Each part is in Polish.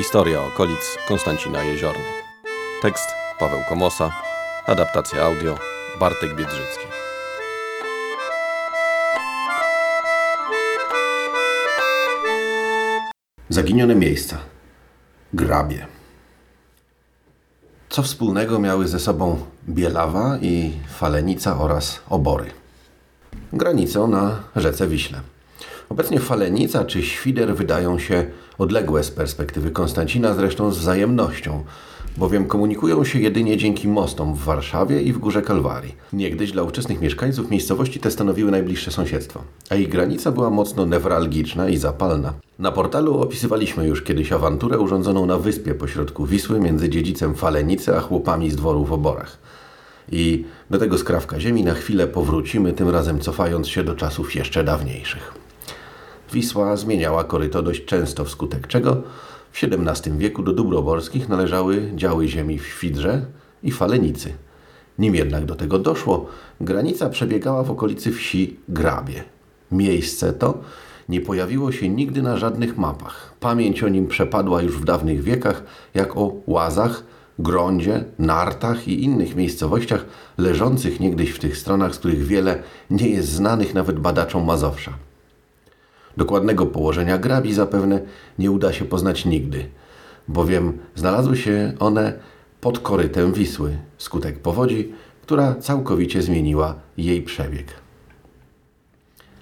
Historia okolic Konstancina Jeziorny. Tekst Paweł Komosa. Adaptacja audio Bartek Biedrzycki. Zaginione miejsca. Grabie. Co wspólnego miały ze sobą Bielawa i Falenica oraz Obory? Granicą na rzece Wiśle. Obecnie Falenica czy Świder wydają się odległe z perspektywy Konstancina, zresztą z wzajemnością, bowiem komunikują się jedynie dzięki mostom w Warszawie i w Górze Kalwarii. Niegdyś dla ówczesnych mieszkańców miejscowości te stanowiły najbliższe sąsiedztwo, a ich granica była mocno newralgiczna i zapalna. Na portalu opisywaliśmy już kiedyś awanturę urządzoną na wyspie pośrodku Wisły między dziedzicem Falenicy a chłopami z dworu w Oborach. I do tego skrawka ziemi na chwilę powrócimy, tym razem cofając się do czasów jeszcze dawniejszych. Wisła zmieniała koryto dość często, wskutek czego w XVII wieku do dóbr oborskich należały działy ziemi w Świdrze i Falenicy. Nim jednak do tego doszło, granica przebiegała w okolicy wsi Grabie. Miejsce to nie pojawiło się nigdy na żadnych mapach. Pamięć o nim przepadła już w dawnych wiekach, jak o łazach, Grądzie, Nartach i innych miejscowościach leżących niegdyś w tych stronach, z których wiele nie jest znanych nawet badaczom Mazowsza. Dokładnego położenia grabi zapewne nie uda się poznać nigdy, bowiem znalazły się one pod korytem Wisły, skutek powodzi, która całkowicie zmieniła jej przebieg.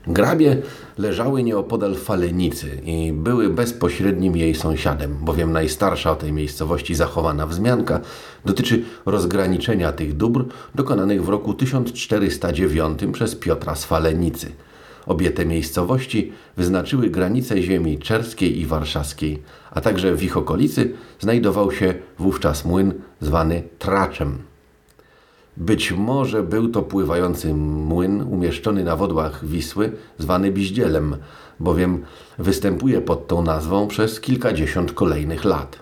Grabie leżały nieopodal Falenicy i były bezpośrednim jej sąsiadem, bowiem najstarsza o tej miejscowości zachowana wzmianka dotyczy rozgraniczenia tych dóbr dokonanych w roku 1409 przez Piotra z Falenicy. Obie te miejscowości wyznaczyły granice ziemi czerskiej i warszawskiej, a także w ich okolicy znajdował się wówczas młyn zwany Traczem. Być może był to pływający młyn umieszczony na wodłach Wisły, zwany Biździelem, bowiem występuje pod tą nazwą przez kilkadziesiąt kolejnych lat.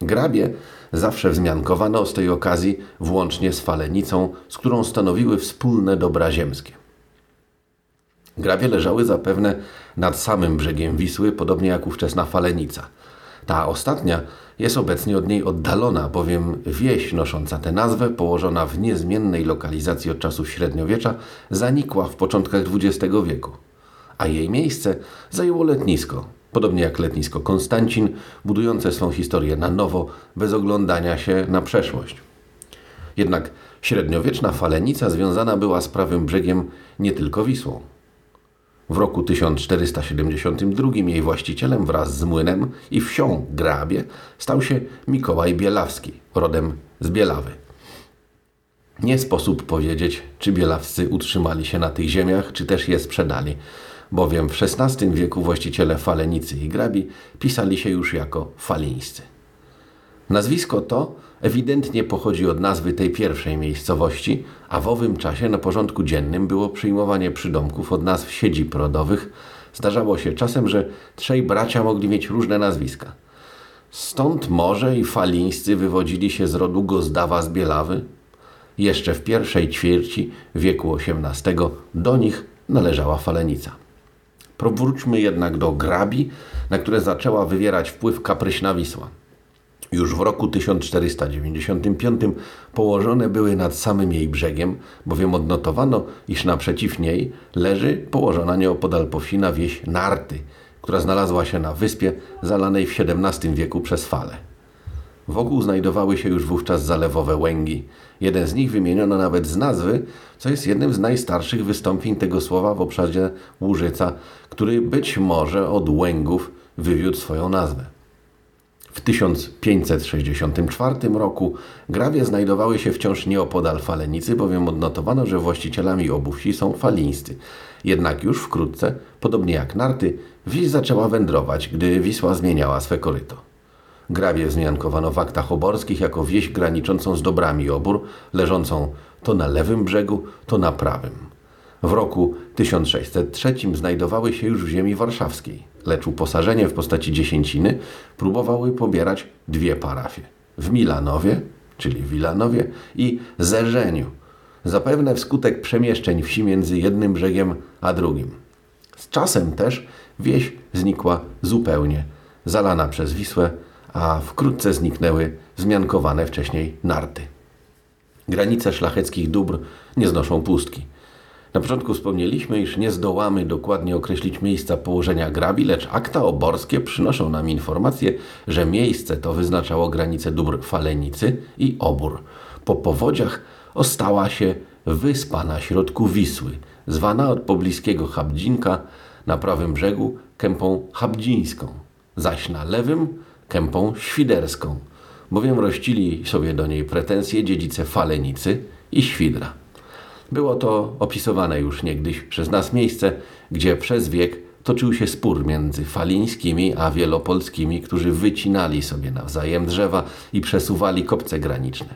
Grabie zawsze wzmiankowano z tej okazji włącznie z Falenicą, z którą stanowiły wspólne dobra ziemskie. Grabie leżały zapewne nad samym brzegiem Wisły, podobnie jak ówczesna Falenica. Ta ostatnia jest obecnie od niej oddalona, bowiem wieś nosząca tę nazwę, położona w niezmiennej lokalizacji od czasów średniowiecza, zanikła w początkach XX wieku, a jej miejsce zajęło letnisko, podobnie jak letnisko Konstancin, budujące swą historię na nowo, bez oglądania się na przeszłość. Jednak średniowieczna falenica związana była z prawym brzegiem nie tylko Wisłą. W roku 1472 jej właścicielem wraz z młynem i wsią Grabie stał się Mikołaj Bielawski, rodem z Bielawy. Nie sposób powiedzieć, czy bielawscy utrzymali się na tych ziemiach, czy też je sprzedali, bowiem w XVI wieku właściciele Falenicy i Grabi pisali się już jako falińscy. Nazwisko to ewidentnie pochodzi od nazwy tej pierwszej miejscowości, a w owym czasie na porządku dziennym było przyjmowanie przydomków od nazw siedzib rodowych. Zdarzało się czasem, że trzej bracia mogli mieć różne nazwiska. Stąd może i falińscy wywodzili się z rodu Gozdawa z Bielawy. Jeszcze w pierwszej ćwierci wieku XVIII do nich należała Falenica. Powróćmy jednak do Grabi, na które zaczęła wywierać wpływ kapryśna Wisła. Już w roku 1495 położone były nad samym jej brzegiem, bowiem odnotowano, iż naprzeciw niej leży położona nieopodal Powsina wieś Narty, która znalazła się na wyspie zalanej w XVII wieku przez fale. Wokół znajdowały się już wówczas zalewowe łęgi. Jeden z nich wymieniono nawet z nazwy, co jest jednym z najstarszych wystąpień tego słowa w obszarze Łużyca, który być może od łęgów wywiódł swoją nazwę. W 1564 roku grawie znajdowały się wciąż nieopodal Falenicy, bowiem odnotowano, że właścicielami obu wsi są falińscy. Jednak już wkrótce, podobnie jak narty, wieś zaczęła wędrować, gdy Wisła zmieniała swe koryto. Grawie wzmiankowano w aktach oborskich jako wieś graniczącą z dobrami obór, leżącą to na lewym brzegu, to na prawym. W roku 1603 znajdowały się już w ziemi warszawskiej, lecz uposażenie w postaci dziesięciny próbowały pobierać dwie parafie. W Milanowie, czyli Wilanowie i Zerzeniu, zapewne wskutek przemieszczeń wsi między jednym brzegiem a drugim. Z czasem też wieś znikła zupełnie, zalana przez Wisłę, a wkrótce zniknęły wzmiankowane wcześniej narty. Granice szlacheckich dóbr nie znoszą pustki. Na początku wspomnieliśmy, iż nie zdołamy dokładnie określić miejsca położenia grabi, lecz akta oborskie przynoszą nam informację, że miejsce to wyznaczało granice dóbr Falenicy i Obór. Po powodziach ostała się wyspa na środku Wisły, zwana od pobliskiego Habdzinka na prawym brzegu kępą Habdzińską, zaś na lewym kępą Świderską, bowiem rościli sobie do niej pretensje dziedzice Falenicy i Świdra. Było to opisywane już niegdyś przez nas miejsce, gdzie przez wiek toczył się spór między falińskimi a wielopolskimi, którzy wycinali sobie nawzajem drzewa i przesuwali kopce graniczne.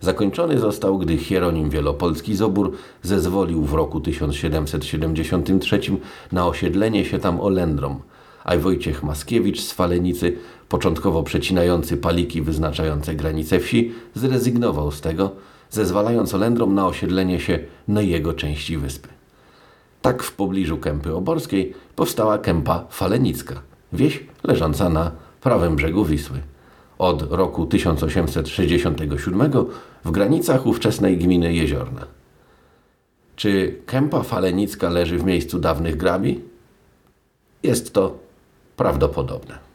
Zakończony został, gdy Hieronim Wielopolski z Obór zezwolił w roku 1773 na osiedlenie się tam Olendrom, a Wojciech Maskiewicz z Falenicy, początkowo przecinający paliki wyznaczające granice wsi, zrezygnował z tego, zezwalając Olendrom na osiedlenie się na jego części wyspy. Tak w pobliżu Kępy Oborskiej powstała Kępa Falenicka, wieś leżąca na prawym brzegu Wisły. Od roku 1867 w granicach ówczesnej gminy Jeziorna. Czy Kępa Falenicka leży w miejscu dawnych grabi? Jest to prawdopodobne.